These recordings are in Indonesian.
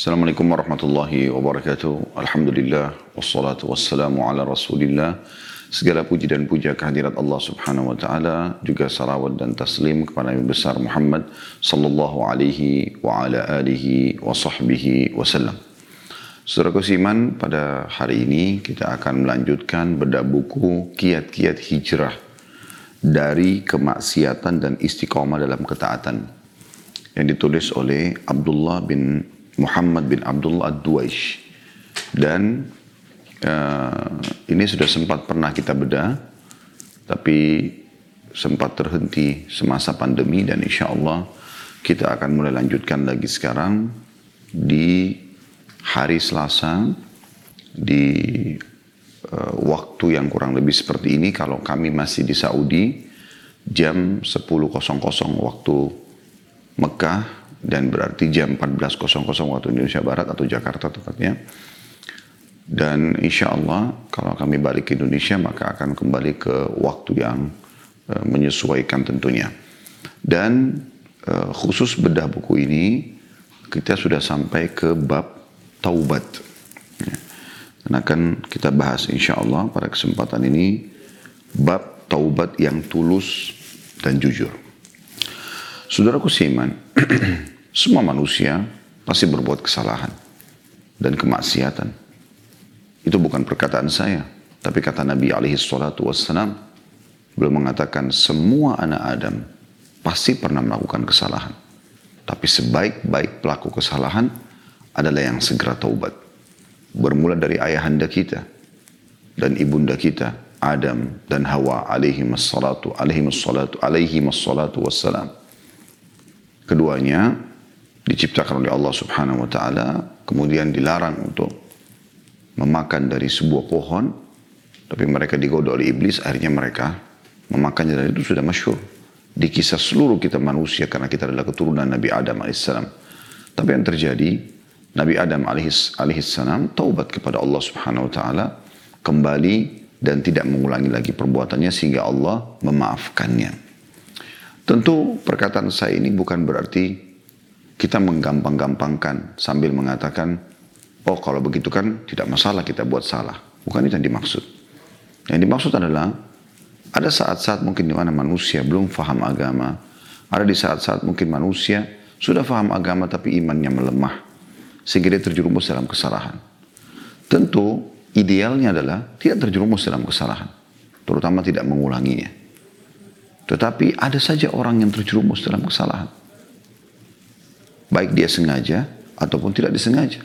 Assalamualaikum warahmatullahi wabarakatuh. Alhamdulillah wassalatu wassalamu ala Rasulillah. Segala puji dan puja kehadirat Allah Subhanahu wa taala, juga salawat dan taslim kepada Nabi besar Muhammad sallallahu alaihi wa ala alihi wa sahbihi wasallam. Saudara Kusiman, pada hari ini kita akan melanjutkan bedah buku kiat-kiat hijrah dari kemaksiatan dan istiqomah dalam ketaatan yang ditulis oleh Abdullah bin Muhammad bin Abdullah Ad-Duwaish. Dan uh, ini sudah sempat pernah kita bedah tapi sempat terhenti semasa pandemi dan insya Allah kita akan mulai lanjutkan lagi sekarang di hari Selasa di uh, waktu yang kurang lebih seperti ini. Kalau kami masih di Saudi jam 10.00 waktu Mekah dan berarti jam 14.00 waktu Indonesia Barat atau Jakarta tepatnya. Dan insya Allah kalau kami balik ke Indonesia maka akan kembali ke waktu yang uh, menyesuaikan tentunya. Dan uh, khusus bedah buku ini kita sudah sampai ke bab taubat. Ya. Dan akan kita bahas insya Allah pada kesempatan ini bab taubat yang tulus dan jujur. Saudaraku Siman, semua manusia pasti berbuat kesalahan dan kemaksiatan. Itu bukan perkataan saya, tapi kata Nabi alaihi salatu wassalam, beliau mengatakan semua anak Adam pasti pernah melakukan kesalahan. Tapi sebaik-baik pelaku kesalahan adalah yang segera taubat. Bermula dari ayahanda kita dan ibunda kita, Adam dan Hawa alaihi wassalatu alaihi wassalatu alaihi wassalatu wassalam. Keduanya diciptakan oleh Allah subhanahu wa ta'ala, kemudian dilarang untuk memakan dari sebuah pohon, tapi mereka digoda oleh iblis, akhirnya mereka memakannya dan itu sudah masyur. Di kisah seluruh kita manusia karena kita adalah keturunan Nabi Adam AS. Tapi yang terjadi, Nabi Adam alaihis, salam taubat kepada Allah subhanahu wa ta'ala kembali dan tidak mengulangi lagi perbuatannya sehingga Allah memaafkannya. Tentu perkataan saya ini bukan berarti kita menggampang-gampangkan sambil mengatakan, oh kalau begitu kan tidak masalah kita buat salah. Bukan itu yang dimaksud. Yang dimaksud adalah ada saat-saat mungkin di mana manusia belum faham agama. Ada di saat-saat mungkin manusia sudah faham agama tapi imannya melemah sehingga dia terjerumus dalam kesalahan. Tentu idealnya adalah tidak terjerumus dalam kesalahan, terutama tidak mengulanginya. Tetapi ada saja orang yang terjerumus dalam kesalahan. Baik dia sengaja ataupun tidak disengaja.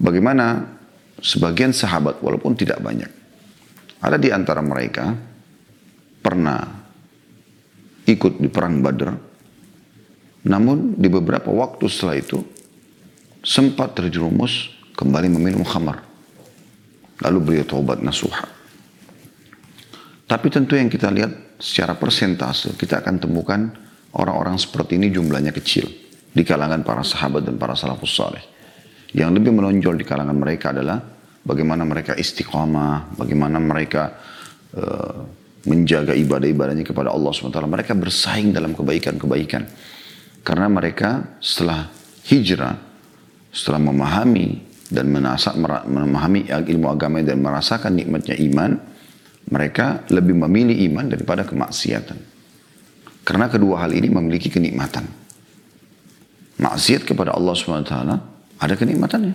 Bagaimana sebagian sahabat walaupun tidak banyak. Ada di antara mereka pernah ikut di perang Badr. Namun di beberapa waktu setelah itu sempat terjerumus kembali meminum khamar. Lalu beliau taubat nasuha. Tapi tentu yang kita lihat secara persentase kita akan temukan orang-orang seperti ini jumlahnya kecil di kalangan para sahabat dan para salafus saleh. Yang lebih menonjol di kalangan mereka adalah bagaimana mereka istiqamah, bagaimana mereka uh, menjaga ibadah-ibadahnya kepada Allah SWT. Mereka bersaing dalam kebaikan-kebaikan. Karena mereka setelah hijrah, setelah memahami dan menasa, memahami ilmu agama dan merasakan nikmatnya iman, mereka lebih memilih iman daripada kemaksiatan. Karena kedua hal ini memiliki kenikmatan. Maksiat kepada Allah SWT ada kenikmatannya.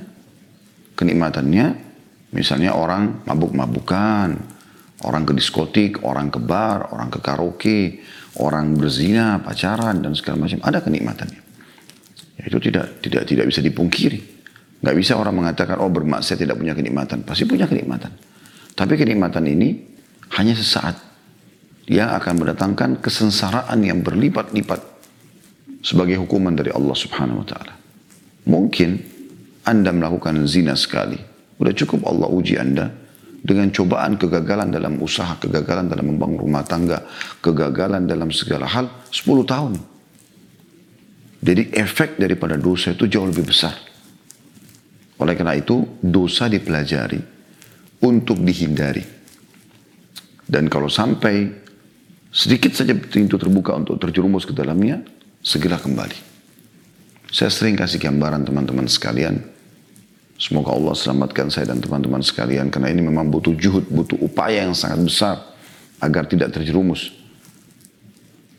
Kenikmatannya misalnya orang mabuk-mabukan, orang ke diskotik, orang ke bar, orang ke karaoke, orang berzina, pacaran dan segala macam ada kenikmatannya. Ya, itu tidak tidak tidak bisa dipungkiri. Gak bisa orang mengatakan, oh bermaksiat tidak punya kenikmatan. Pasti punya kenikmatan. Tapi kenikmatan ini hanya sesaat. Yang akan mendatangkan kesensaraan yang berlipat-lipat sebagai hukuman dari Allah subhanahu wa ta'ala. Mungkin Anda melakukan zina sekali. Udah cukup Allah uji Anda dengan cobaan kegagalan dalam usaha, kegagalan dalam membangun rumah tangga, kegagalan dalam segala hal 10 tahun. Jadi efek daripada dosa itu jauh lebih besar. Oleh karena itu, dosa dipelajari untuk dihindari. Dan kalau sampai sedikit saja pintu terbuka untuk terjerumus ke dalamnya, segera kembali. Saya sering kasih gambaran teman-teman sekalian. Semoga Allah selamatkan saya dan teman-teman sekalian. Karena ini memang butuh juhud, butuh upaya yang sangat besar. Agar tidak terjerumus.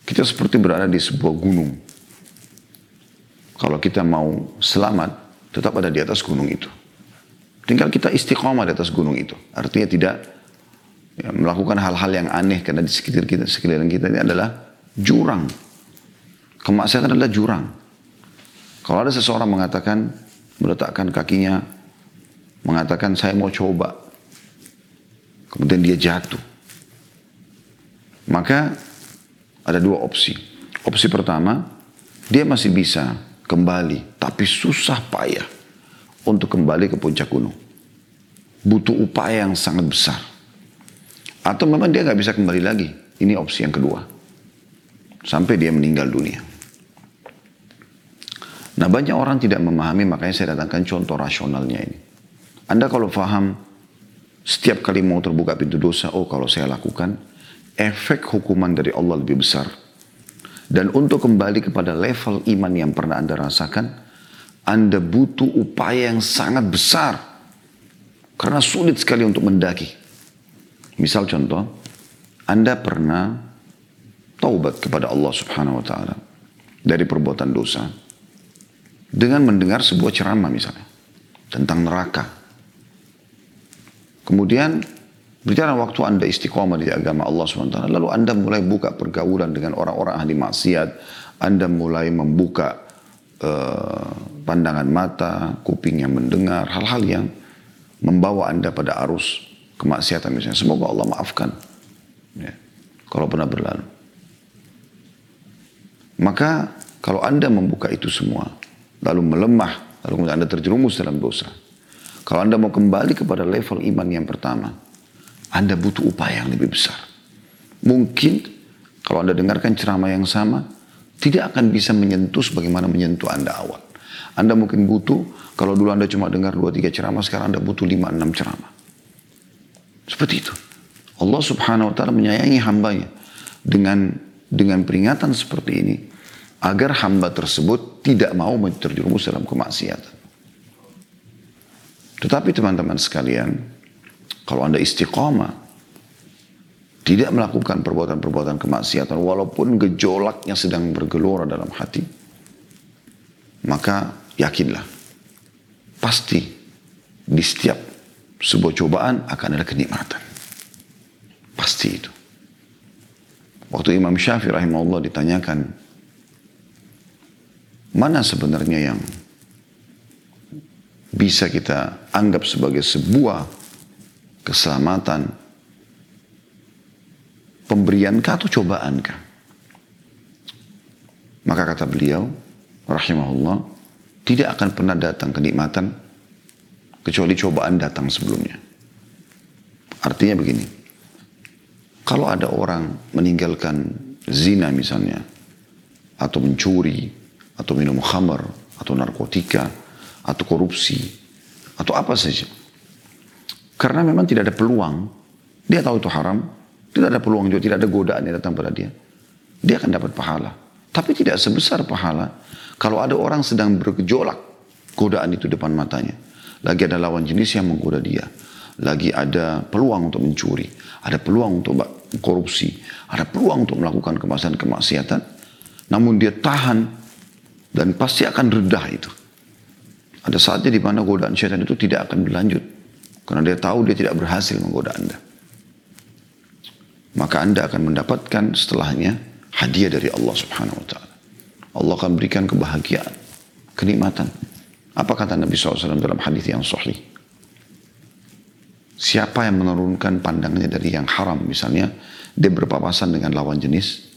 Kita seperti berada di sebuah gunung. Kalau kita mau selamat, tetap ada di atas gunung itu. Tinggal kita istiqomah di atas gunung itu. Artinya tidak ya, melakukan hal-hal yang aneh karena di sekitar kita, sekeliling kita ini adalah jurang. Kemaksiatan adalah jurang. Kalau ada seseorang mengatakan, meletakkan kakinya, mengatakan saya mau coba. Kemudian dia jatuh. Maka ada dua opsi. Opsi pertama, dia masih bisa kembali, tapi susah payah untuk kembali ke puncak gunung. Butuh upaya yang sangat besar. Atau memang dia nggak bisa kembali lagi. Ini opsi yang kedua. Sampai dia meninggal dunia. Nah banyak orang tidak memahami makanya saya datangkan contoh rasionalnya ini. Anda kalau faham setiap kali mau terbuka pintu dosa, oh kalau saya lakukan, efek hukuman dari Allah lebih besar. Dan untuk kembali kepada level iman yang pernah Anda rasakan, anda butuh upaya yang sangat besar. Karena sulit sekali untuk mendaki. Misal contoh, Anda pernah taubat kepada Allah subhanahu wa ta'ala. Dari perbuatan dosa. Dengan mendengar sebuah ceramah misalnya. Tentang neraka. Kemudian berjalan waktu Anda istiqomah di agama Allah SWT. Lalu Anda mulai buka pergaulan dengan orang-orang ahli maksiat. Anda mulai membuka uh, pandangan mata, kuping yang mendengar, hal-hal yang membawa anda pada arus kemaksiatan misalnya. Semoga Allah maafkan. Ya, kalau pernah berlalu. Maka kalau anda membuka itu semua, lalu melemah, lalu anda terjerumus dalam dosa. Kalau anda mau kembali kepada level iman yang pertama, anda butuh upaya yang lebih besar. Mungkin kalau anda dengarkan ceramah yang sama, tidak akan bisa menyentuh sebagaimana menyentuh Anda awal. Anda mungkin butuh, kalau dulu Anda cuma dengar 2-3 ceramah, sekarang Anda butuh 5-6 ceramah. Seperti itu. Allah subhanahu wa ta'ala menyayangi hambanya. Dengan dengan peringatan seperti ini, agar hamba tersebut tidak mau terjerumus dalam kemaksiatan. Tetapi teman-teman sekalian, kalau Anda istiqamah, tidak melakukan perbuatan-perbuatan kemaksiatan walaupun gejolaknya sedang bergelora dalam hati maka yakinlah pasti di setiap sebuah cobaan akan ada kenikmatan. Pasti itu. Waktu Imam Syafi'i rahimahullah ditanyakan mana sebenarnya yang bisa kita anggap sebagai sebuah keselamatan? Pemberiankah atau cobaankah? Maka kata beliau, rahimahullah, tidak akan pernah datang kenikmatan kecuali cobaan datang sebelumnya. Artinya begini, kalau ada orang meninggalkan zina misalnya, atau mencuri, atau minum khamar, atau narkotika, atau korupsi, atau apa saja. Karena memang tidak ada peluang, dia tahu itu haram, tidak ada peluang juga, tidak ada godaan yang datang pada dia. Dia akan dapat pahala. Tapi tidak sebesar pahala kalau ada orang sedang bergejolak godaan itu depan matanya. Lagi ada lawan jenis yang menggoda dia. Lagi ada peluang untuk mencuri. Ada peluang untuk korupsi. Ada peluang untuk melakukan kemaksiatan-kemaksiatan. Namun dia tahan dan pasti akan redah itu. Ada saatnya di mana godaan syaitan itu tidak akan berlanjut. Karena dia tahu dia tidak berhasil menggoda anda maka Anda akan mendapatkan setelahnya hadiah dari Allah Subhanahu wa taala. Allah akan berikan kebahagiaan, kenikmatan. Apa kata Nabi SAW dalam hadis yang sahih? Siapa yang menurunkan pandangannya dari yang haram misalnya, dia berpapasan dengan lawan jenis,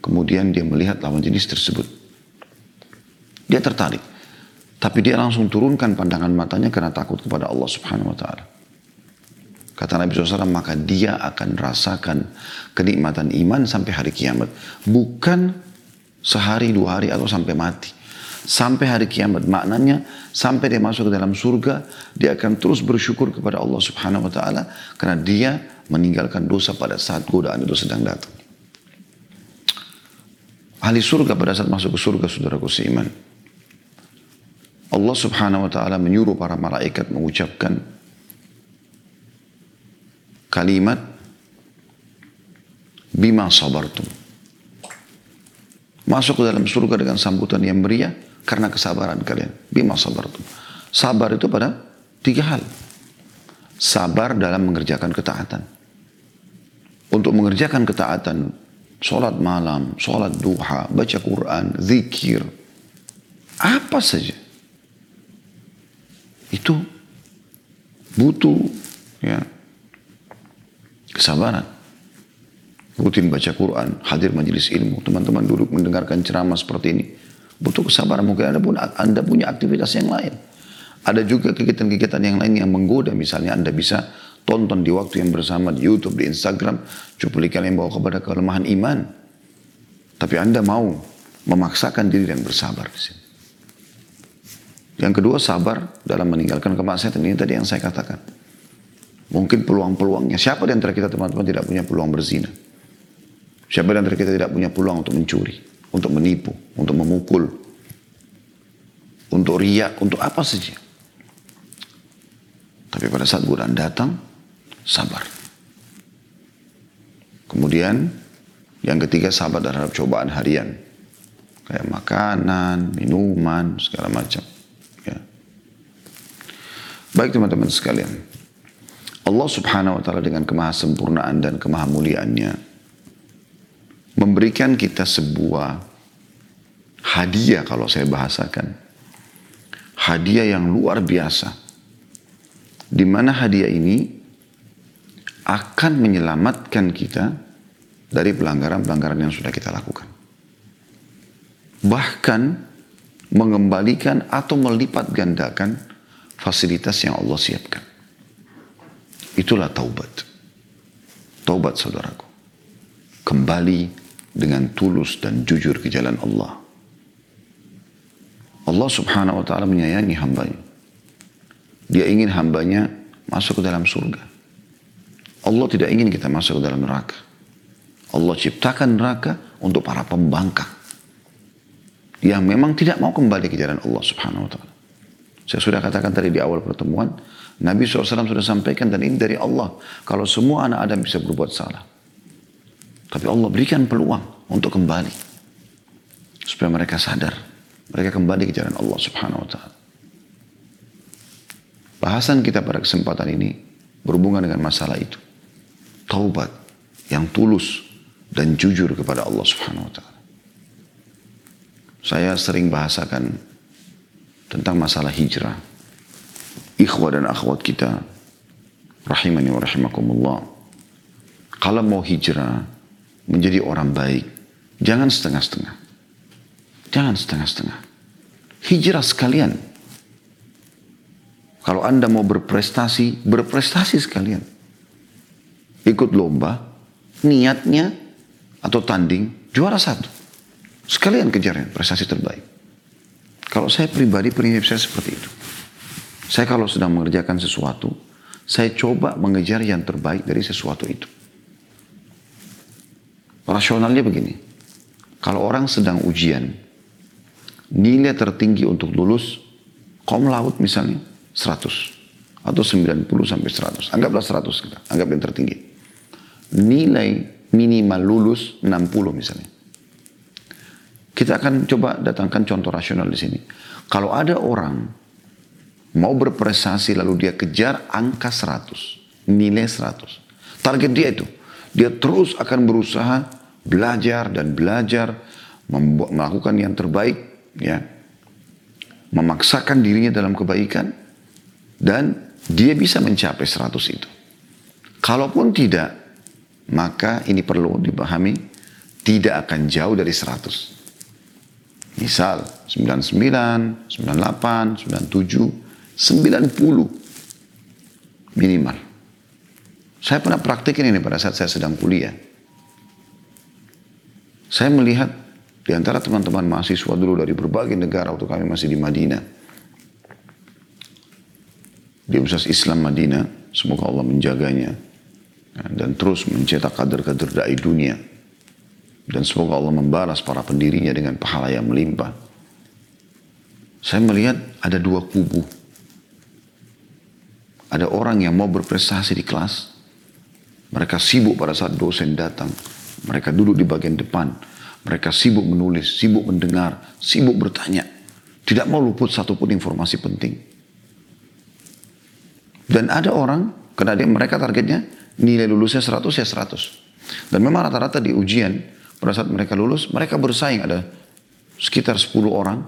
kemudian dia melihat lawan jenis tersebut. Dia tertarik. Tapi dia langsung turunkan pandangan matanya karena takut kepada Allah Subhanahu wa taala. Kata Nabi SAW, maka dia akan rasakan kenikmatan iman sampai hari kiamat. Bukan sehari, dua hari, atau sampai mati. Sampai hari kiamat. Maknanya, sampai dia masuk ke dalam surga, dia akan terus bersyukur kepada Allah Subhanahu Wa Taala karena dia meninggalkan dosa pada saat godaan itu sedang datang. Ahli surga pada saat masuk ke surga, saudaraku seiman. Allah subhanahu wa ta'ala menyuruh para malaikat mengucapkan kalimat bima sabartum. Masuk ke dalam surga dengan sambutan yang meriah karena kesabaran kalian. Bima sabartum. Sabar itu pada tiga hal. Sabar dalam mengerjakan ketaatan. Untuk mengerjakan ketaatan, sholat malam, sholat duha, baca Quran, zikir, apa saja. Itu butuh ya kesabaran. Rutin baca Quran, hadir majelis ilmu, teman-teman duduk mendengarkan ceramah seperti ini. Butuh kesabaran, mungkin Anda pun Anda punya aktivitas yang lain. Ada juga kegiatan-kegiatan yang lain yang menggoda, misalnya Anda bisa tonton di waktu yang bersama di YouTube, di Instagram, cuplikan yang bawa kepada kelemahan iman. Tapi Anda mau memaksakan diri dan bersabar di sini. Yang kedua sabar dalam meninggalkan kemaksiatan ini tadi yang saya katakan. Mungkin peluang-peluangnya. Siapa di antara kita teman-teman tidak punya peluang berzina? Siapa di antara kita tidak punya peluang untuk mencuri, untuk menipu, untuk memukul, untuk riak, untuk apa saja. Tapi pada saat godaan datang, sabar. Kemudian yang ketiga sabar terhadap cobaan harian. Kayak makanan, minuman, segala macam. Ya. Baik teman-teman sekalian. Allah subhanahu wa ta'ala dengan kemahasempurnaan dan kemahamuliaannya memberikan kita sebuah hadiah kalau saya bahasakan. Hadiah yang luar biasa. Di mana hadiah ini akan menyelamatkan kita dari pelanggaran-pelanggaran yang sudah kita lakukan. Bahkan mengembalikan atau melipat gandakan fasilitas yang Allah siapkan. Itulah taubat. Taubat saudaraku. Kembali dengan tulus dan jujur ke jalan Allah. Allah subhanahu wa ta'ala menyayangi hambanya. Dia ingin hambanya masuk ke dalam surga. Allah tidak ingin kita masuk ke dalam neraka. Allah ciptakan neraka untuk para pembangkang. Yang memang tidak mau kembali ke jalan Allah subhanahu wa ta'ala. Saya sudah katakan tadi di awal pertemuan, Nabi SAW sudah sampaikan dan ini dari Allah. Kalau semua anak Adam bisa berbuat salah. Tapi Allah berikan peluang untuk kembali. Supaya mereka sadar. Mereka kembali ke jalan Allah subhanahu wa ta'ala. Bahasan kita pada kesempatan ini berhubungan dengan masalah itu. Taubat yang tulus dan jujur kepada Allah subhanahu wa ta'ala. Saya sering bahasakan tentang masalah hijrah. Ikhwah dan akhwat kita, rahimani wa rahimakumullah. Kalau mau hijrah, menjadi orang baik. Jangan setengah-setengah. Jangan setengah-setengah. Hijrah sekalian. Kalau Anda mau berprestasi, berprestasi sekalian. Ikut lomba, niatnya atau tanding, juara satu. Sekalian kejar prestasi terbaik. Kalau saya pribadi, prinsip saya seperti itu. Saya kalau sedang mengerjakan sesuatu, saya coba mengejar yang terbaik dari sesuatu itu. Rasionalnya begini. Kalau orang sedang ujian, nilai tertinggi untuk lulus, kom laut misalnya, 100. Atau 90 sampai 100. Anggaplah 100 kita, anggap yang tertinggi. Nilai minimal lulus 60 misalnya. Kita akan coba datangkan contoh rasional di sini. Kalau ada orang mau berprestasi lalu dia kejar angka 100, nilai 100. Target dia itu dia terus akan berusaha belajar dan belajar, melakukan yang terbaik, ya, memaksakan dirinya dalam kebaikan, dan dia bisa mencapai 100 itu. Kalaupun tidak, maka ini perlu dipahami, tidak akan jauh dari 100. Misal 99, 98, 97, 90 minimal. Saya pernah praktikin ini pada saat saya sedang kuliah. Saya melihat di antara teman-teman mahasiswa dulu dari berbagai negara waktu kami masih di Madinah. Di Universitas Islam Madinah, semoga Allah menjaganya. Dan terus mencetak kader-kader da'i dunia. Dan semoga Allah membalas para pendirinya dengan pahala yang melimpah. Saya melihat ada dua kubu. Ada orang yang mau berprestasi di kelas. Mereka sibuk pada saat dosen datang. Mereka duduk di bagian depan. Mereka sibuk menulis, sibuk mendengar, sibuk bertanya. Tidak mau luput satupun informasi penting. Dan ada orang, karena dia, mereka targetnya nilai lulusnya 100 ya 100. Dan memang rata-rata di ujian, pada saat mereka lulus, mereka bersaing. Ada sekitar 10 orang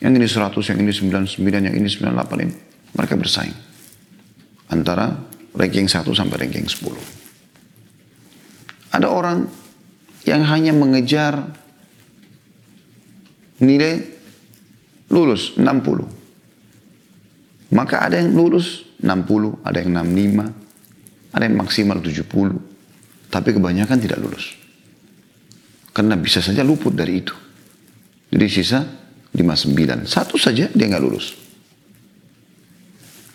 yang ini 100, yang ini 99, yang ini 98 ini. Mereka bersaing. Antara ranking 1 sampai ranking 10. Ada orang yang hanya mengejar nilai lulus 60. Maka ada yang lulus 60, ada yang 65, ada yang maksimal 70. Tapi kebanyakan tidak lulus. Karena bisa saja luput dari itu. Jadi sisa 59. Satu saja dia nggak lulus.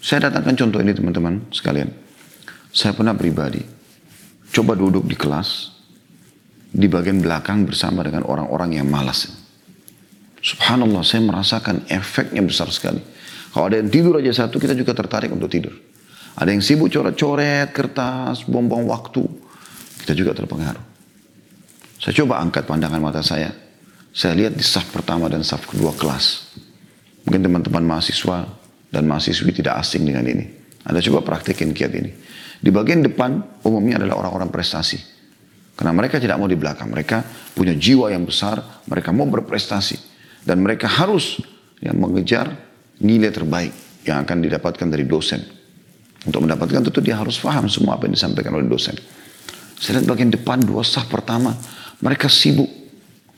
Saya datangkan contoh ini teman-teman sekalian. Saya pernah pribadi. Coba duduk di kelas. Di bagian belakang bersama dengan orang-orang yang malas. Subhanallah saya merasakan efeknya besar sekali. Kalau ada yang tidur aja satu kita juga tertarik untuk tidur. Ada yang sibuk coret-coret kertas, buang-buang waktu. Kita juga terpengaruh. Saya coba angkat pandangan mata saya saya lihat di saf pertama dan saf kedua kelas. Mungkin teman-teman mahasiswa dan mahasiswi tidak asing dengan ini. Anda coba praktekin kiat ini. Di bagian depan umumnya adalah orang-orang prestasi. Karena mereka tidak mau di belakang. Mereka punya jiwa yang besar. Mereka mau berprestasi. Dan mereka harus yang mengejar nilai terbaik yang akan didapatkan dari dosen. Untuk mendapatkan tentu dia harus paham semua apa yang disampaikan oleh dosen. Saya lihat bagian depan dua saf pertama. Mereka sibuk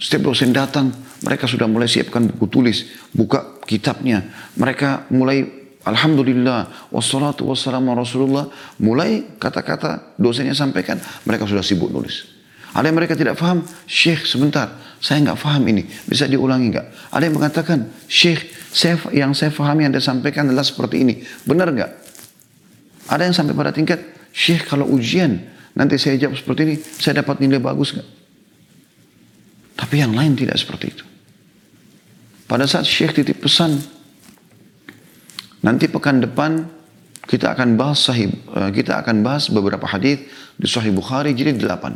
setiap dosen datang, mereka sudah mulai siapkan buku tulis, buka kitabnya. Mereka mulai Alhamdulillah, wassalatu wassalamu Rasulullah. Mulai kata-kata dosennya sampaikan, mereka sudah sibuk nulis. Ada yang mereka tidak paham, Syekh sebentar, saya nggak paham ini, bisa diulangi nggak? Ada yang mengatakan, Syekh, yang saya pahami yang Anda sampaikan adalah seperti ini, benar nggak? Ada yang sampai pada tingkat, Syekh kalau ujian, nanti saya jawab seperti ini, saya dapat nilai bagus nggak? Tapi yang lain tidak seperti itu. Pada saat Syekh titip pesan, nanti pekan depan kita akan bahas sahih, eh, kita akan bahas beberapa hadis di Sahih Bukhari jadi delapan.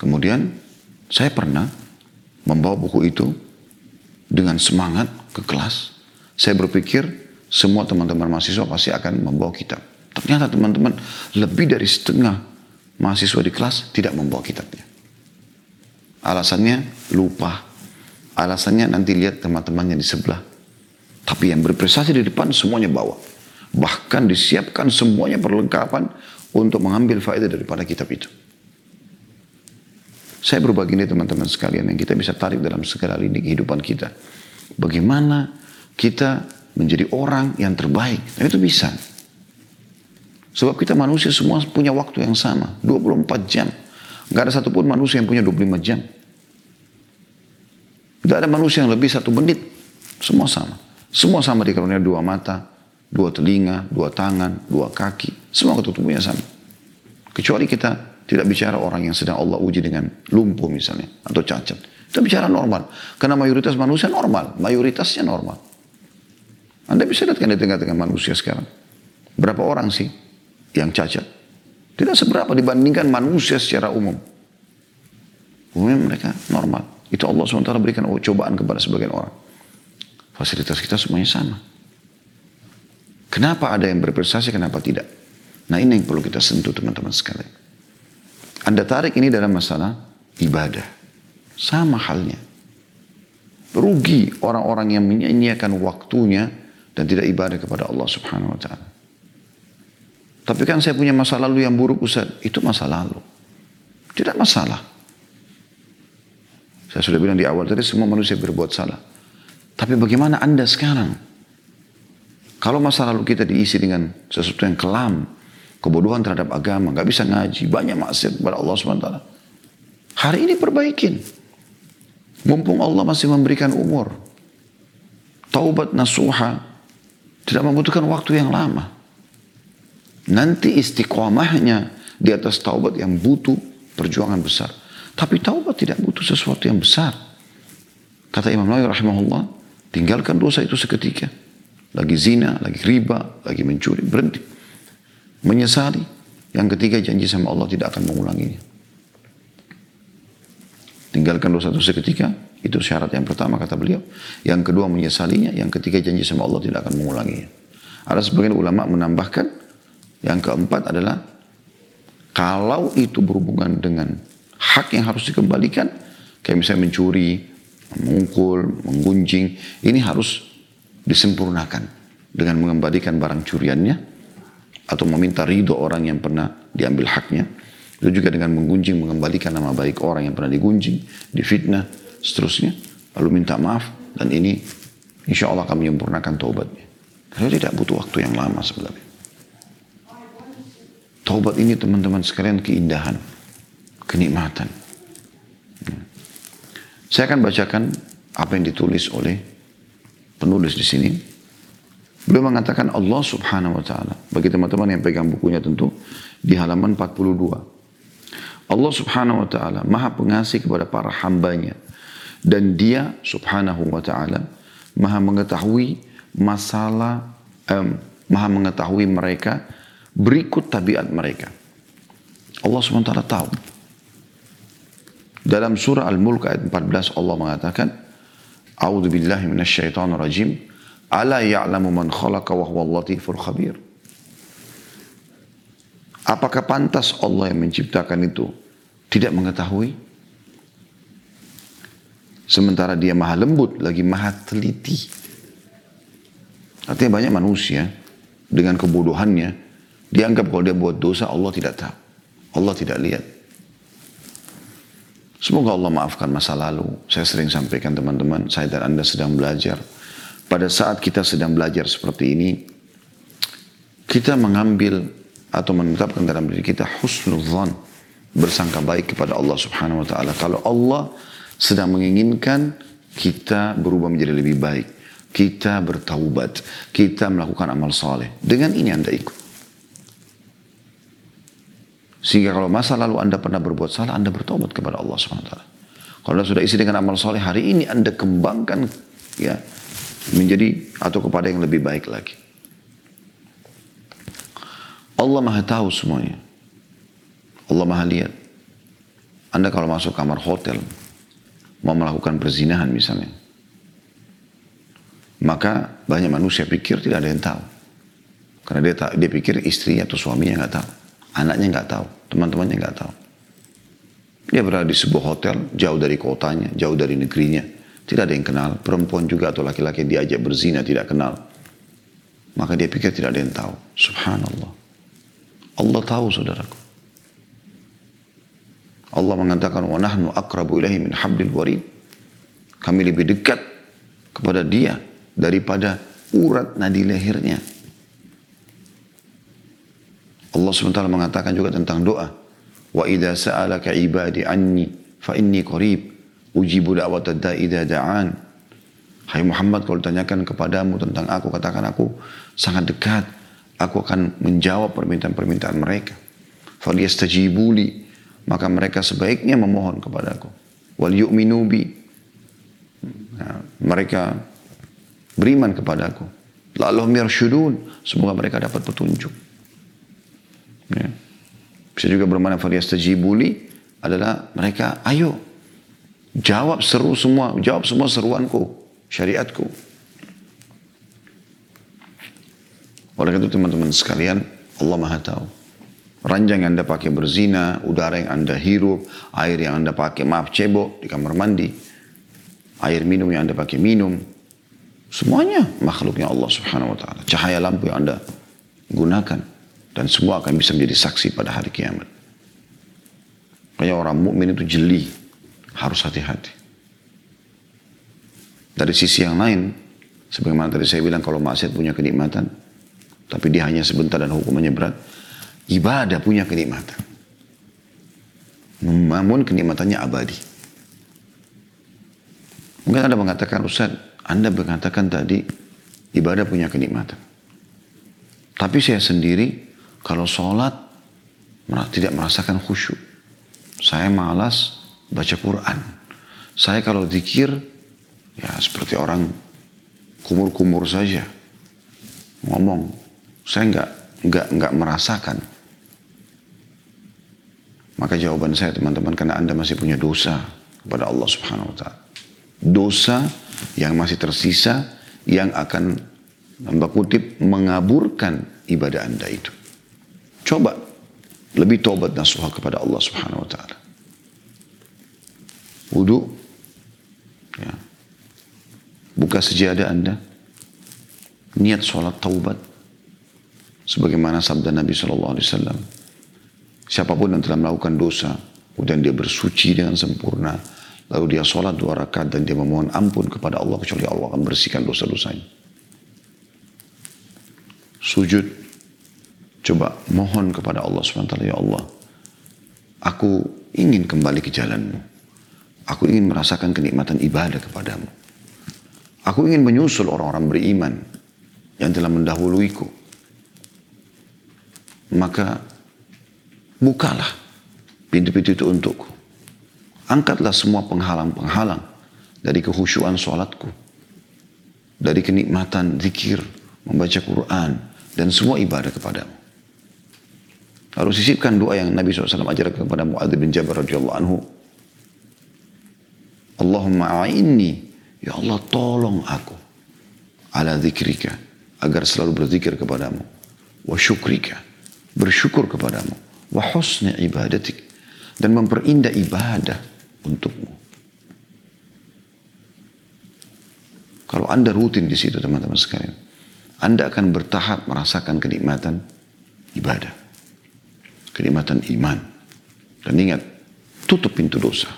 Kemudian saya pernah membawa buku itu dengan semangat ke kelas. Saya berpikir semua teman-teman mahasiswa pasti akan membawa kitab. Ternyata teman-teman lebih dari setengah mahasiswa di kelas tidak membawa kitabnya. Alasannya lupa. Alasannya nanti lihat teman-temannya di sebelah. Tapi yang berprestasi di depan semuanya bawa. Bahkan disiapkan semuanya perlengkapan untuk mengambil faedah daripada kitab itu. Saya berbagi ini teman-teman sekalian yang kita bisa tarik dalam segala lini kehidupan kita. Bagaimana kita menjadi orang yang terbaik. Dan itu bisa. Sebab kita manusia semua punya waktu yang sama. 24 jam. Gak ada satupun manusia yang punya 25 jam. Gak ada manusia yang lebih satu menit. Semua sama. Semua sama di karunia dua mata, dua telinga, dua tangan, dua kaki. Semua ketutupannya sama. Kecuali kita tidak bicara orang yang sedang Allah uji dengan lumpuh misalnya. Atau cacat. Kita bicara normal. Karena mayoritas manusia normal. Mayoritasnya normal. Anda bisa lihat kan di tengah-tengah manusia sekarang. Berapa orang sih yang cacat? Tidak seberapa dibandingkan manusia secara umum. Umumnya mereka normal. Itu Allah SWT berikan cobaan kepada sebagian orang. Fasilitas kita semuanya sama. Kenapa ada yang berprestasi, kenapa tidak? Nah ini yang perlu kita sentuh teman-teman sekalian. Anda tarik ini dalam masalah ibadah. Sama halnya. Rugi orang-orang yang menyanyiakan waktunya dan tidak ibadah kepada Allah subhanahu wa ta'ala. Tapi kan saya punya masa lalu yang buruk Ustaz. Itu masa lalu. Tidak masalah. Saya sudah bilang di awal tadi semua manusia berbuat salah. Tapi bagaimana Anda sekarang? Kalau masa lalu kita diisi dengan sesuatu yang kelam, kebodohan terhadap agama, nggak bisa ngaji, banyak maksiat kepada Allah SWT. Hari ini perbaikin. Mumpung Allah masih memberikan umur. Taubat nasuha tidak membutuhkan waktu yang lama. Nanti istiqomahnya di atas taubat yang butuh perjuangan besar. Tapi taubat tidak butuh sesuatu yang besar. Kata Imam Nawawi rahimahullah, tinggalkan dosa itu seketika. Lagi zina, lagi riba, lagi mencuri, berhenti. Menyesali. Yang ketiga janji sama Allah tidak akan mengulanginya. Tinggalkan dosa itu seketika, itu syarat yang pertama kata beliau. Yang kedua menyesalinya, yang ketiga janji sama Allah tidak akan mengulanginya. Ada sebagian ulama menambahkan, yang keempat adalah kalau itu berhubungan dengan hak yang harus dikembalikan, kayak misalnya mencuri, memukul, menggunjing, ini harus disempurnakan dengan mengembalikan barang curiannya atau meminta ridho orang yang pernah diambil haknya. Itu juga dengan menggunjing, mengembalikan nama baik orang yang pernah digunjing, difitnah, seterusnya. Lalu minta maaf dan ini insya Allah kami menyempurnakan taubatnya. Karena tidak butuh waktu yang lama sebenarnya. Taubat ini teman-teman sekalian keindahan, kenikmatan. Saya akan bacakan apa yang ditulis oleh penulis di sini. Beliau mengatakan Allah subhanahu wa ta'ala. Bagi teman-teman yang pegang bukunya tentu. Di halaman 42. Allah subhanahu wa ta'ala maha pengasih kepada para hambanya. Dan dia subhanahu wa ta'ala maha mengetahui masalah, um, maha mengetahui mereka berikut tabiat mereka. Allah subhanahu wa ta'ala tahu dalam surah Al-Mulk ayat 14 Allah mengatakan, A'udzu billahi minasyaitonir rajim. Ala ya'lamu man khalaqa wa huwal latiful khabir. Apakah pantas Allah yang menciptakan itu tidak mengetahui? Sementara dia maha lembut, lagi maha teliti. Artinya banyak manusia dengan kebodohannya dianggap kalau dia buat dosa Allah tidak tahu. Allah tidak lihat. Semoga Allah maafkan masa lalu. Saya sering sampaikan teman-teman, saya dan Anda sedang belajar. Pada saat kita sedang belajar seperti ini, kita mengambil atau menetapkan dalam diri kita husnuzan, bersangka baik kepada Allah Subhanahu wa taala. Kalau Allah sedang menginginkan kita berubah menjadi lebih baik, kita bertaubat, kita melakukan amal saleh. Dengan ini Anda ikut. Sehingga kalau masa lalu Anda pernah berbuat salah, Anda bertobat kepada Allah SWT. Kalau Anda sudah isi dengan amal soleh, hari ini Anda kembangkan ya menjadi atau kepada yang lebih baik lagi. Allah maha tahu semuanya. Allah maha lihat. Anda kalau masuk kamar hotel, mau melakukan perzinahan misalnya, maka banyak manusia pikir tidak ada yang tahu. Karena dia, dia pikir istrinya atau suaminya nggak tahu. Anaknya nggak tahu, teman-temannya nggak tahu. Dia berada di sebuah hotel, jauh dari kotanya, jauh dari negerinya. Tidak ada yang kenal. Perempuan juga atau laki-laki diajak berzina tidak kenal. Maka dia pikir tidak ada yang tahu. Subhanallah. Allah tahu saudaraku. Allah mengatakan, wa nahnu akrabu ilahi min hablil warid. Kami lebih dekat kepada dia daripada urat nadi lehernya. Allah SWT mengatakan juga tentang doa. Wa idza sa'alaka ibadi anni fa inni qarib ujibu da'watad da'i idza da'an. Hai Muhammad kalau ditanyakan kepadamu tentang aku katakan aku sangat dekat. Aku akan menjawab permintaan-permintaan mereka. Faliyastajibuli maka mereka sebaiknya memohon kepadaku. Wal yu'minu bi nah, mereka beriman kepadaku. Lalu yarshudun semoga mereka dapat petunjuk. Ya. Bisa juga bermakna tajibuli adalah mereka ayo jawab seru semua, jawab semua seruanku, syariatku. Oleh itu teman-teman sekalian, Allah Maha tahu. Ranjang yang Anda pakai berzina, udara yang Anda hirup, air yang Anda pakai, maaf cebok di kamar mandi, air minum yang Anda pakai minum, semuanya makhluknya Allah Subhanahu wa taala. Cahaya lampu yang Anda gunakan dan semua akan bisa menjadi saksi pada hari kiamat. Kayak orang mukmin itu jeli, harus hati-hati. Dari sisi yang lain, sebagaimana tadi saya bilang kalau maksiat punya kenikmatan, tapi dia hanya sebentar dan hukumannya berat, ibadah punya kenikmatan. Namun kenikmatannya abadi. Mungkin Anda mengatakan, Ustaz, Anda mengatakan tadi ibadah punya kenikmatan. Tapi saya sendiri kalau sholat tidak merasakan khusyuk. Saya malas baca Quran. Saya kalau zikir Ya seperti orang kumur-kumur saja. Ngomong, saya nggak nggak nggak merasakan. Maka jawaban saya teman-teman karena anda masih punya dosa kepada Allah Subhanahu Wa Taala. Dosa yang masih tersisa yang akan Mbak kutip mengaburkan ibadah anda itu. Coba lebih tobat nasuha kepada Allah Subhanahu wa taala. Wudu ya. Buka sejadah Anda. Niat sholat taubat. Sebagaimana sabda Nabi SAW. Siapa pun yang telah melakukan dosa. Kemudian dia bersuci dengan sempurna. Lalu dia sholat dua rakaat dan dia memohon ampun kepada Allah. Kecuali Allah akan bersihkan dosa-dosanya. Sujud. Coba mohon kepada Allah SWT. Ya Allah. Aku ingin kembali ke jalanmu. Aku ingin merasakan kenikmatan ibadah kepadamu. Aku ingin menyusul orang-orang beriman yang telah mendahuluiku. Maka bukalah pintu-pintu itu untukku. Angkatlah semua penghalang-penghalang dari kehusuan sholatku. Dari kenikmatan zikir, membaca Quran, dan semua ibadah kepadamu. Lalu sisipkan doa yang Nabi SAW ajarkan kepada Mu'adz bin Jabal radhiyallahu anhu. Allahumma a'inni Ya Allah tolong aku ala zikrika agar selalu berzikir kepadamu wa syukrika bersyukur kepadamu wa husni ibadatik dan memperindah ibadah untukmu. Kalau Anda rutin di situ teman-teman sekalian, Anda akan bertahap merasakan kenikmatan ibadah. Kenikmatan iman. Dan ingat, tutup pintu dosa.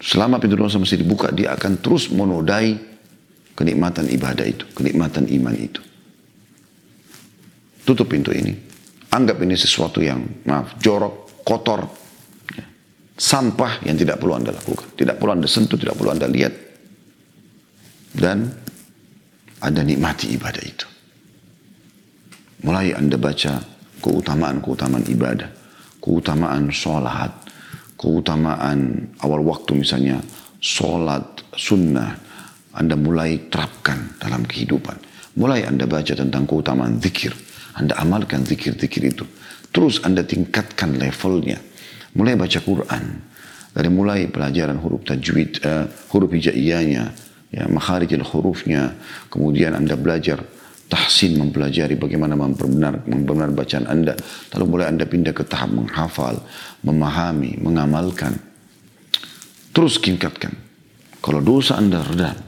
Selama pintu dosa masih dibuka, dia akan terus menodai kenikmatan ibadah itu, kenikmatan iman itu. Tutup pintu ini. Anggap ini sesuatu yang, maaf, jorok, kotor, ya. sampah yang tidak perlu Anda lakukan. Tidak perlu Anda sentuh, tidak perlu Anda lihat. Dan Anda nikmati ibadah itu. Mulai Anda baca keutamaan-keutamaan ibadah, keutamaan sholat, keutamaan awal waktu misalnya sholat sunnah. Anda mulai terapkan dalam kehidupan. Mulai anda baca tentang keutamaan zikir. Anda amalkan zikir-zikir itu. Terus anda tingkatkan levelnya. Mulai baca Quran. Dari mulai pelajaran huruf tajwid uh, huruf hijaiyahnya ya makharijil hurufnya. Kemudian anda belajar tahsin mempelajari bagaimana memperbenar, memperbenar bacaan Anda. Lalu mulai Anda pindah ke tahap menghafal, memahami, mengamalkan. Terus tingkatkan. Kalau dosa Anda redam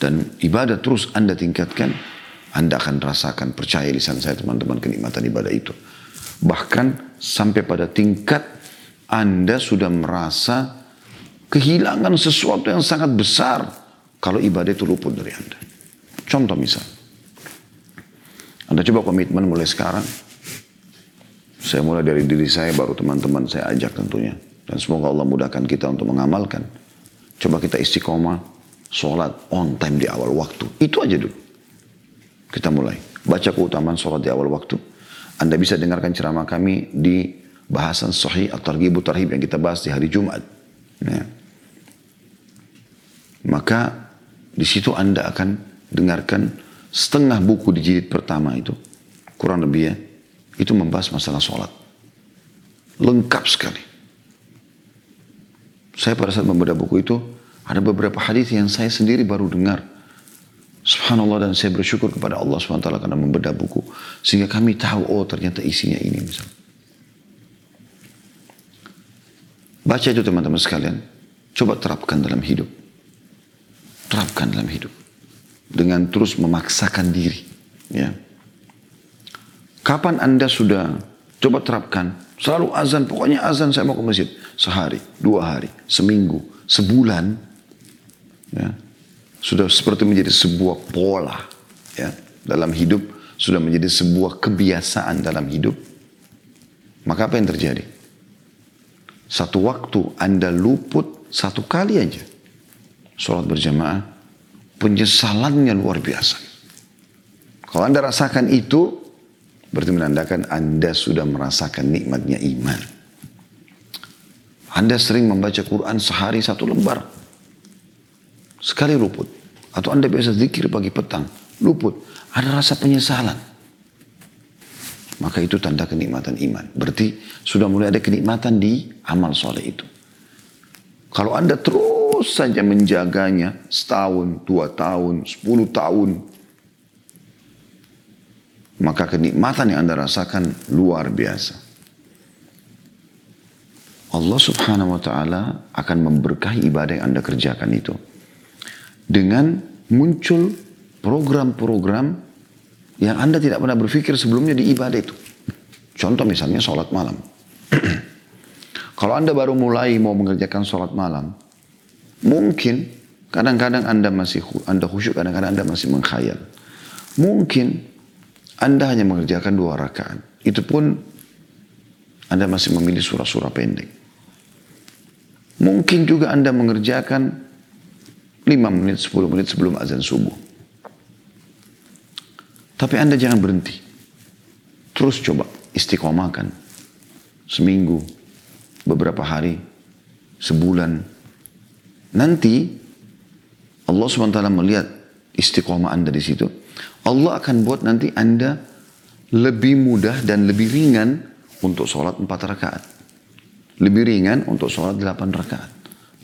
dan ibadah terus Anda tingkatkan, Anda akan rasakan, percaya lisan saya teman-teman kenikmatan ibadah itu. Bahkan sampai pada tingkat Anda sudah merasa kehilangan sesuatu yang sangat besar kalau ibadah itu luput dari Anda. Contoh misal, anda coba komitmen mulai sekarang. Saya mulai dari diri saya, baru teman-teman saya ajak tentunya. Dan semoga Allah mudahkan kita untuk mengamalkan. Coba kita istiqomah, sholat on time di awal waktu. Itu aja dulu. Kita mulai. Baca keutamaan sholat di awal waktu. Anda bisa dengarkan ceramah kami di bahasan sahih atau targhibu tarhib yang kita bahas di hari Jumat. Ya. Maka di situ Anda akan dengarkan setengah buku di jilid pertama itu, kurang lebih ya, itu membahas masalah sholat. Lengkap sekali. Saya pada saat membaca buku itu, ada beberapa hadis yang saya sendiri baru dengar. Subhanallah dan saya bersyukur kepada Allah SWT karena membedah buku. Sehingga kami tahu, oh ternyata isinya ini misalnya. Baca itu teman-teman sekalian. Coba terapkan dalam hidup. Terapkan dalam hidup dengan terus memaksakan diri. Ya. Kapan Anda sudah coba terapkan, selalu azan, pokoknya azan saya mau ke masjid. Sehari, dua hari, seminggu, sebulan. Ya. Sudah seperti menjadi sebuah pola ya, dalam hidup, sudah menjadi sebuah kebiasaan dalam hidup. Maka apa yang terjadi? Satu waktu Anda luput satu kali aja. Sholat berjamaah, penyesalannya luar biasa. Kalau Anda rasakan itu, berarti menandakan Anda sudah merasakan nikmatnya iman. Anda sering membaca Quran sehari satu lembar. Sekali luput. Atau Anda biasa zikir pagi petang. Luput. Ada rasa penyesalan. Maka itu tanda kenikmatan iman. Berarti sudah mulai ada kenikmatan di amal soleh itu. Kalau Anda terus saja menjaganya setahun, dua tahun, sepuluh tahun. Maka kenikmatan yang Anda rasakan luar biasa. Allah subhanahu wa ta'ala akan memberkahi ibadah yang Anda kerjakan itu. Dengan muncul program-program yang Anda tidak pernah berpikir sebelumnya di ibadah itu. Contoh misalnya sholat malam. Kalau Anda baru mulai mau mengerjakan sholat malam, mungkin kadang-kadang Anda masih Anda khusyuk, kadang-kadang Anda masih mengkhayal. Mungkin Anda hanya mengerjakan dua rakaat. Itu pun Anda masih memilih surah-surah pendek. Mungkin juga Anda mengerjakan 5 menit, 10 menit sebelum azan subuh. Tapi Anda jangan berhenti. Terus coba istiqomahkan. Seminggu, beberapa hari, sebulan. Nanti Allah SWT melihat istiqomah Anda di situ. Allah akan buat nanti Anda lebih mudah dan lebih ringan untuk sholat empat rakaat. Lebih ringan untuk sholat 8 rakaat.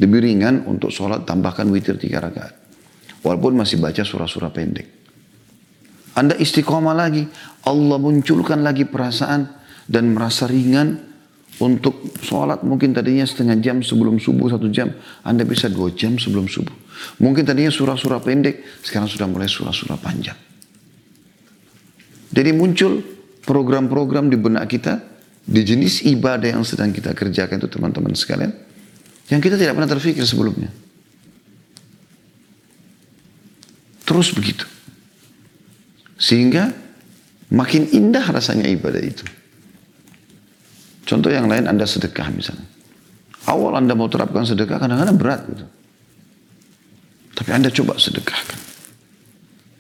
Lebih ringan untuk sholat tambahkan witir 3 rakaat. Walaupun masih baca surah-surah pendek. Anda istiqomah lagi. Allah munculkan lagi perasaan dan merasa ringan untuk sholat mungkin tadinya setengah jam sebelum subuh satu jam. Anda bisa dua jam sebelum subuh. Mungkin tadinya surah-surah pendek. Sekarang sudah mulai surah-surah panjang. Jadi muncul program-program di benak kita di jenis ibadah yang sedang kita kerjakan itu teman-teman sekalian, yang kita tidak pernah terfikir sebelumnya. Terus begitu. Sehingga makin indah rasanya ibadah itu. Contoh yang lain Anda sedekah misalnya. Awal Anda mau terapkan sedekah kadang-kadang berat gitu. Tapi Anda coba sedekahkan.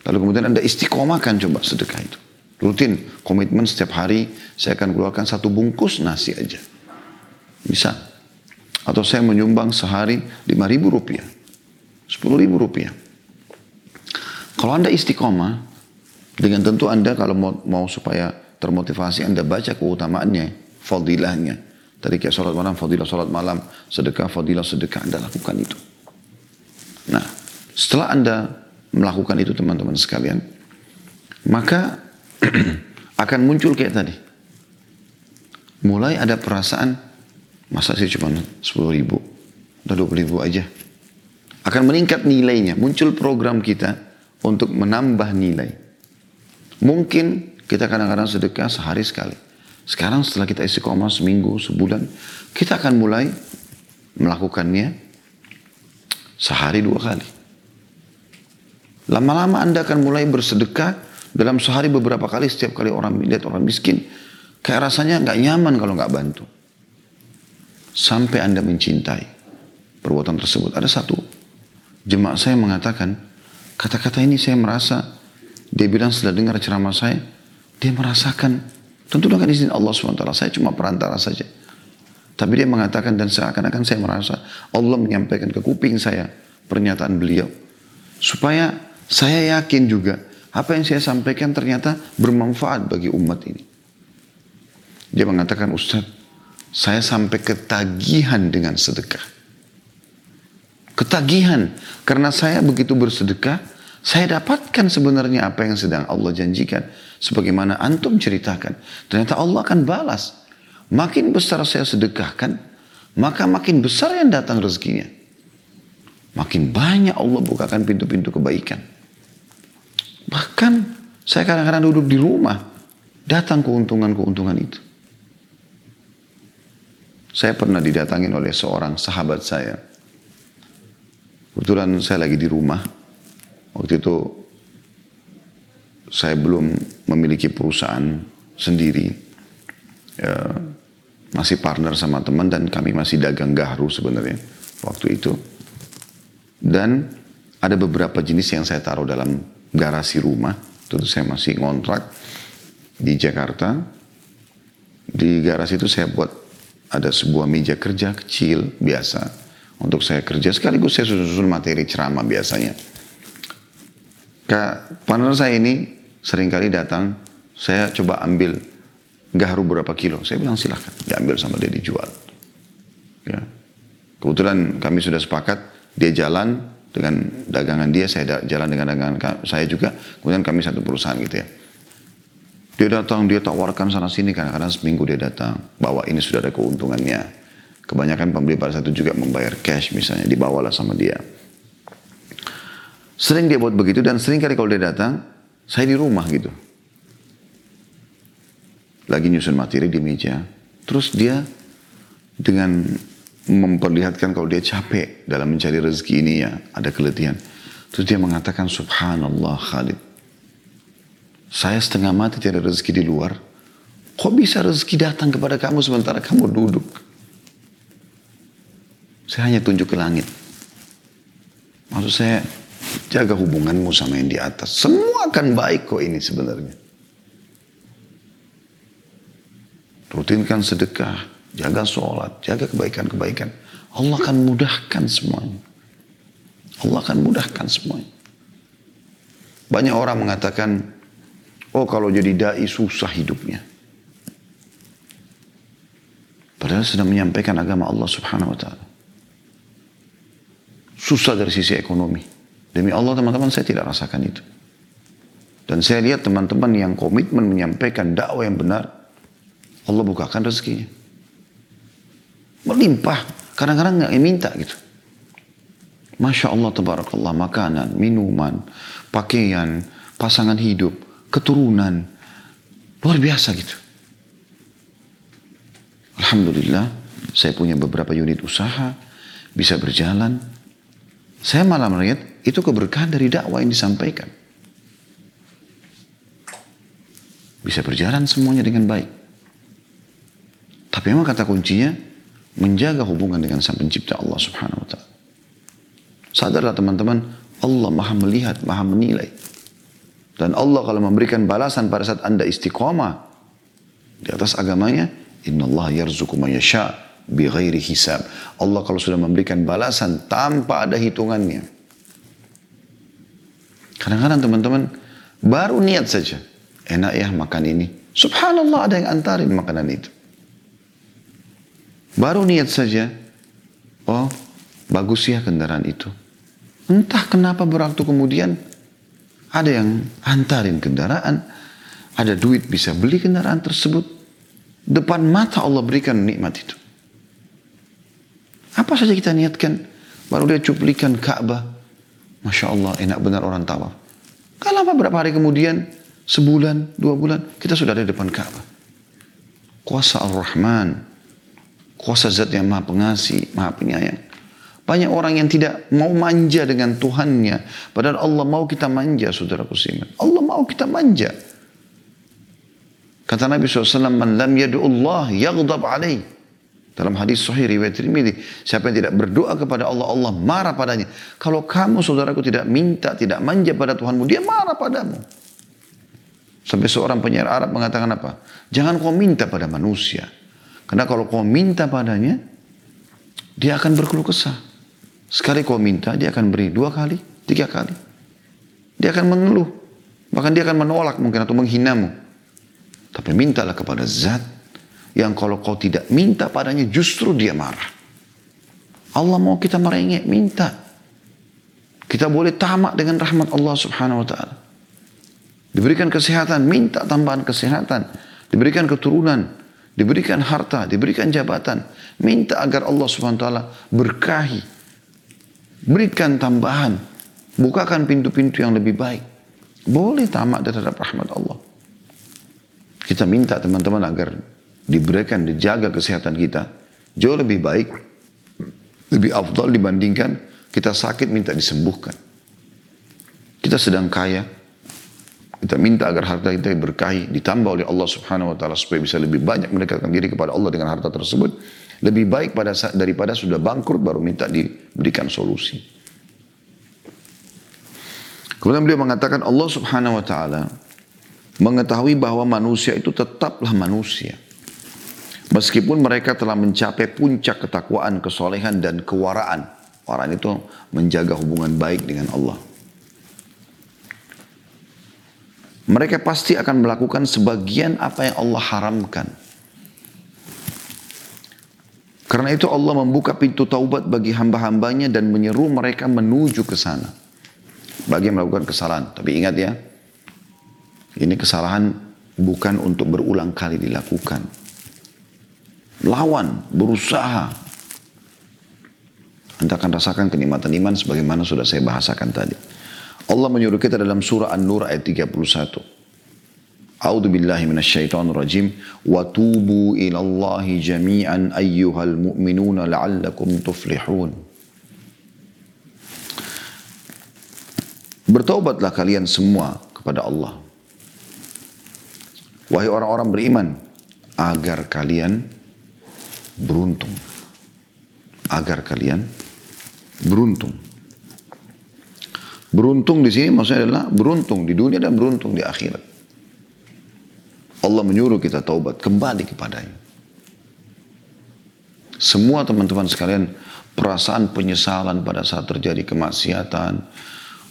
Lalu kemudian Anda istiqomahkan coba sedekah itu. Rutin, komitmen setiap hari saya akan keluarkan satu bungkus nasi aja. Bisa. Atau saya menyumbang sehari lima ribu rupiah. sepuluh ribu rupiah. Kalau Anda istiqomah, dengan tentu Anda kalau mau, mau supaya termotivasi Anda baca keutamaannya, fadilahnya. Tadi kayak sholat malam, fadilah sholat malam, sedekah, fadilah sedekah, Anda lakukan itu. Nah, setelah Anda melakukan itu teman-teman sekalian, maka akan muncul kayak tadi. Mulai ada perasaan, masa sih cuma 10 ribu, udah 20 ribu aja. Akan meningkat nilainya, muncul program kita untuk menambah nilai. Mungkin kita kadang-kadang sedekah sehari sekali. Sekarang setelah kita isi koma seminggu, sebulan, kita akan mulai melakukannya sehari dua kali. Lama-lama Anda akan mulai bersedekah dalam sehari beberapa kali, setiap kali orang lihat orang miskin, kayak rasanya nggak nyaman kalau nggak bantu. Sampai Anda mencintai perbuatan tersebut. Ada satu jemaah saya mengatakan, kata-kata ini saya merasa, dia bilang setelah dengar ceramah saya, dia merasakan, tentu dengan izin Allah SWT, saya cuma perantara saja. Tapi dia mengatakan dan seakan-akan saya merasa Allah menyampaikan ke kuping saya pernyataan beliau. Supaya saya yakin juga apa yang saya sampaikan ternyata bermanfaat bagi umat ini. Dia mengatakan, Ustaz, saya sampai ketagihan dengan sedekah. Ketagihan. Karena saya begitu bersedekah, saya dapatkan sebenarnya apa yang sedang Allah janjikan. Sebagaimana antum ceritakan. Ternyata Allah akan balas. Makin besar saya sedekahkan, maka makin besar yang datang rezekinya. Makin banyak Allah bukakan pintu-pintu kebaikan. Bahkan saya kadang-kadang duduk di rumah, datang keuntungan-keuntungan itu. Saya pernah didatangin oleh seorang sahabat saya. Kebetulan saya lagi di rumah. Waktu itu saya belum memiliki perusahaan sendiri. Ya, masih partner sama teman dan kami masih dagang gahru sebenarnya waktu itu. Dan ada beberapa jenis yang saya taruh dalam garasi rumah. Tentu saya masih ngontrak di Jakarta. Di garasi itu saya buat ada sebuah meja kerja kecil biasa untuk saya kerja. Sekaligus saya susun-susun materi ceramah biasanya. Kak, partner saya ini sering kali datang, saya coba ambil gaharu berapa kilo. Saya bilang silahkan, diambil sama dia dijual. Ya. Kebetulan kami sudah sepakat, dia jalan dengan dagangan dia, saya jalan dengan dagangan saya juga. Kemudian kami satu perusahaan gitu ya. Dia datang, dia tawarkan sana sini, kadang-kadang seminggu dia datang. Bahwa ini sudah ada keuntungannya. Kebanyakan pembeli pada satu juga membayar cash misalnya, dibawalah sama dia. Sering dia buat begitu dan sering kali kalau dia datang, saya di rumah gitu. Lagi nyusun materi di meja. Terus dia dengan memperlihatkan kalau dia capek dalam mencari rezeki ini ya, ada keletihan. Terus dia mengatakan, Subhanallah Khalid, saya setengah mati tiada rezeki di luar. Kok bisa rezeki datang kepada kamu sementara kamu duduk? Saya hanya tunjuk ke langit. Maksud saya, jaga hubunganmu sama yang di atas. Semua akan baik kok ini sebenarnya. Rutinkan sedekah, jaga sholat, jaga kebaikan-kebaikan. Allah akan mudahkan semuanya. Allah akan mudahkan semuanya. Banyak orang mengatakan, Oh kalau jadi da'i susah hidupnya. Padahal sedang menyampaikan agama Allah subhanahu wa ta'ala. Susah dari sisi ekonomi. Demi Allah teman-teman saya tidak rasakan itu. Dan saya lihat teman-teman yang komitmen menyampaikan dakwah yang benar. Allah bukakan rezekinya. Melimpah. Kadang-kadang nggak minta gitu. Masya Allah tabarakallah makanan, minuman, pakaian, pasangan hidup keturunan. Luar biasa gitu. Alhamdulillah, saya punya beberapa unit usaha, bisa berjalan. Saya malah melihat itu keberkahan dari dakwah yang disampaikan. Bisa berjalan semuanya dengan baik. Tapi memang kata kuncinya, menjaga hubungan dengan sang pencipta Allah subhanahu wa ta'ala. Sadarlah teman-teman, Allah maha melihat, maha menilai. Dan Allah kalau memberikan balasan pada saat anda istiqomah di atas agamanya, Inna Allah yarzuku bi ghairi hisab. Allah kalau sudah memberikan balasan tanpa ada hitungannya. Kadang-kadang teman-teman baru niat saja. Enak ya makan ini. Subhanallah ada yang antarin makanan itu. Baru niat saja. Oh bagus ya kendaraan itu. Entah kenapa beraktu kemudian ada yang antarin kendaraan, ada duit bisa beli kendaraan tersebut. Depan mata Allah berikan nikmat itu. Apa saja kita niatkan, baru dia cuplikan Ka'bah. Masya Allah, enak benar orang tawaf. Kalau apa berapa hari kemudian, sebulan, dua bulan, kita sudah ada di depan Ka'bah. Kuasa Ar-Rahman, kuasa zat yang maha pengasih, maha penyayang. Banyak orang yang tidak mau manja dengan Tuhannya. Padahal Allah mau kita manja, saudara kusiman. Allah mau kita manja. Kata Nabi SAW, Man lam Allah yaghdab alaih. Dalam hadis sahih riwayat Tirmidzi, siapa yang tidak berdoa kepada Allah, Allah marah padanya. Kalau kamu saudaraku tidak minta, tidak manja pada Tuhanmu, dia marah padamu. Sampai seorang penyair Arab mengatakan apa? Jangan kau minta pada manusia. Karena kalau kau minta padanya, dia akan berkeluh kesah. Sekali kau minta, dia akan beri dua kali, tiga kali. Dia akan mengeluh. Bahkan dia akan menolak mungkin atau menghinamu. Tapi mintalah kepada zat yang kalau kau tidak minta padanya justru dia marah. Allah mau kita merengek, minta. Kita boleh tamak dengan rahmat Allah subhanahu wa ta'ala. Diberikan kesehatan, minta tambahan kesehatan. Diberikan keturunan, diberikan harta, diberikan jabatan. Minta agar Allah subhanahu wa ta'ala berkahi Berikan tambahan. Bukakan pintu-pintu yang lebih baik. Boleh tamak terhadap rahmat Allah. Kita minta teman-teman agar diberikan, dijaga kesehatan kita. Jauh lebih baik. Lebih afdal dibandingkan kita sakit minta disembuhkan. Kita sedang kaya. Kita minta agar harta kita berkahi. Ditambah oleh Allah subhanahu wa ta'ala supaya bisa lebih banyak mendekatkan diri kepada Allah dengan harta tersebut lebih baik pada daripada sudah bangkrut baru minta diberikan solusi. Kemudian beliau mengatakan Allah subhanahu wa ta'ala mengetahui bahwa manusia itu tetaplah manusia. Meskipun mereka telah mencapai puncak ketakwaan, kesolehan, dan kewaraan. Waraan itu menjaga hubungan baik dengan Allah. Mereka pasti akan melakukan sebagian apa yang Allah haramkan. Karena itu Allah membuka pintu taubat bagi hamba-hambanya dan menyeru mereka menuju ke sana. Bagi melakukan kesalahan. Tapi ingat ya, ini kesalahan bukan untuk berulang kali dilakukan lawan, berusaha. Anda akan rasakan kenikmatan iman sebagaimana sudah saya bahasakan tadi. Allah menyuruh kita dalam surah An-Nur ayat 31. A'udzu billahi minasyaitonir rajim wa tubu ila Allah jami'an ayyuhal mu'minuna la'allakum tuflihun. Bertaubatlah kalian semua kepada Allah. Wahai orang-orang beriman, agar kalian beruntung. Agar kalian beruntung. Beruntung di sini maksudnya adalah beruntung di dunia dan beruntung di akhirat. Allah menyuruh kita taubat kembali kepadanya. Semua teman-teman sekalian perasaan penyesalan pada saat terjadi kemaksiatan,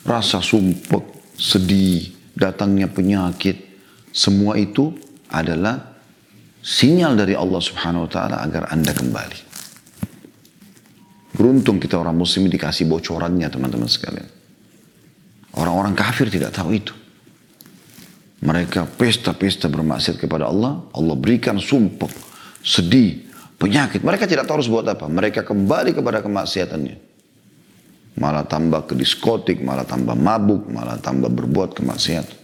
rasa sumpah, sedih, datangnya penyakit, semua itu adalah sinyal dari Allah Subhanahu wa taala agar Anda kembali. Beruntung kita orang muslim dikasih bocorannya teman-teman sekalian. Orang-orang kafir tidak tahu itu. Mereka pesta-pesta bermaksiat kepada Allah, Allah berikan sumpah, sedih, penyakit. Mereka tidak tahu harus buat apa. Mereka kembali kepada kemaksiatannya. Malah tambah ke diskotik, malah tambah mabuk, malah tambah berbuat kemaksiatan.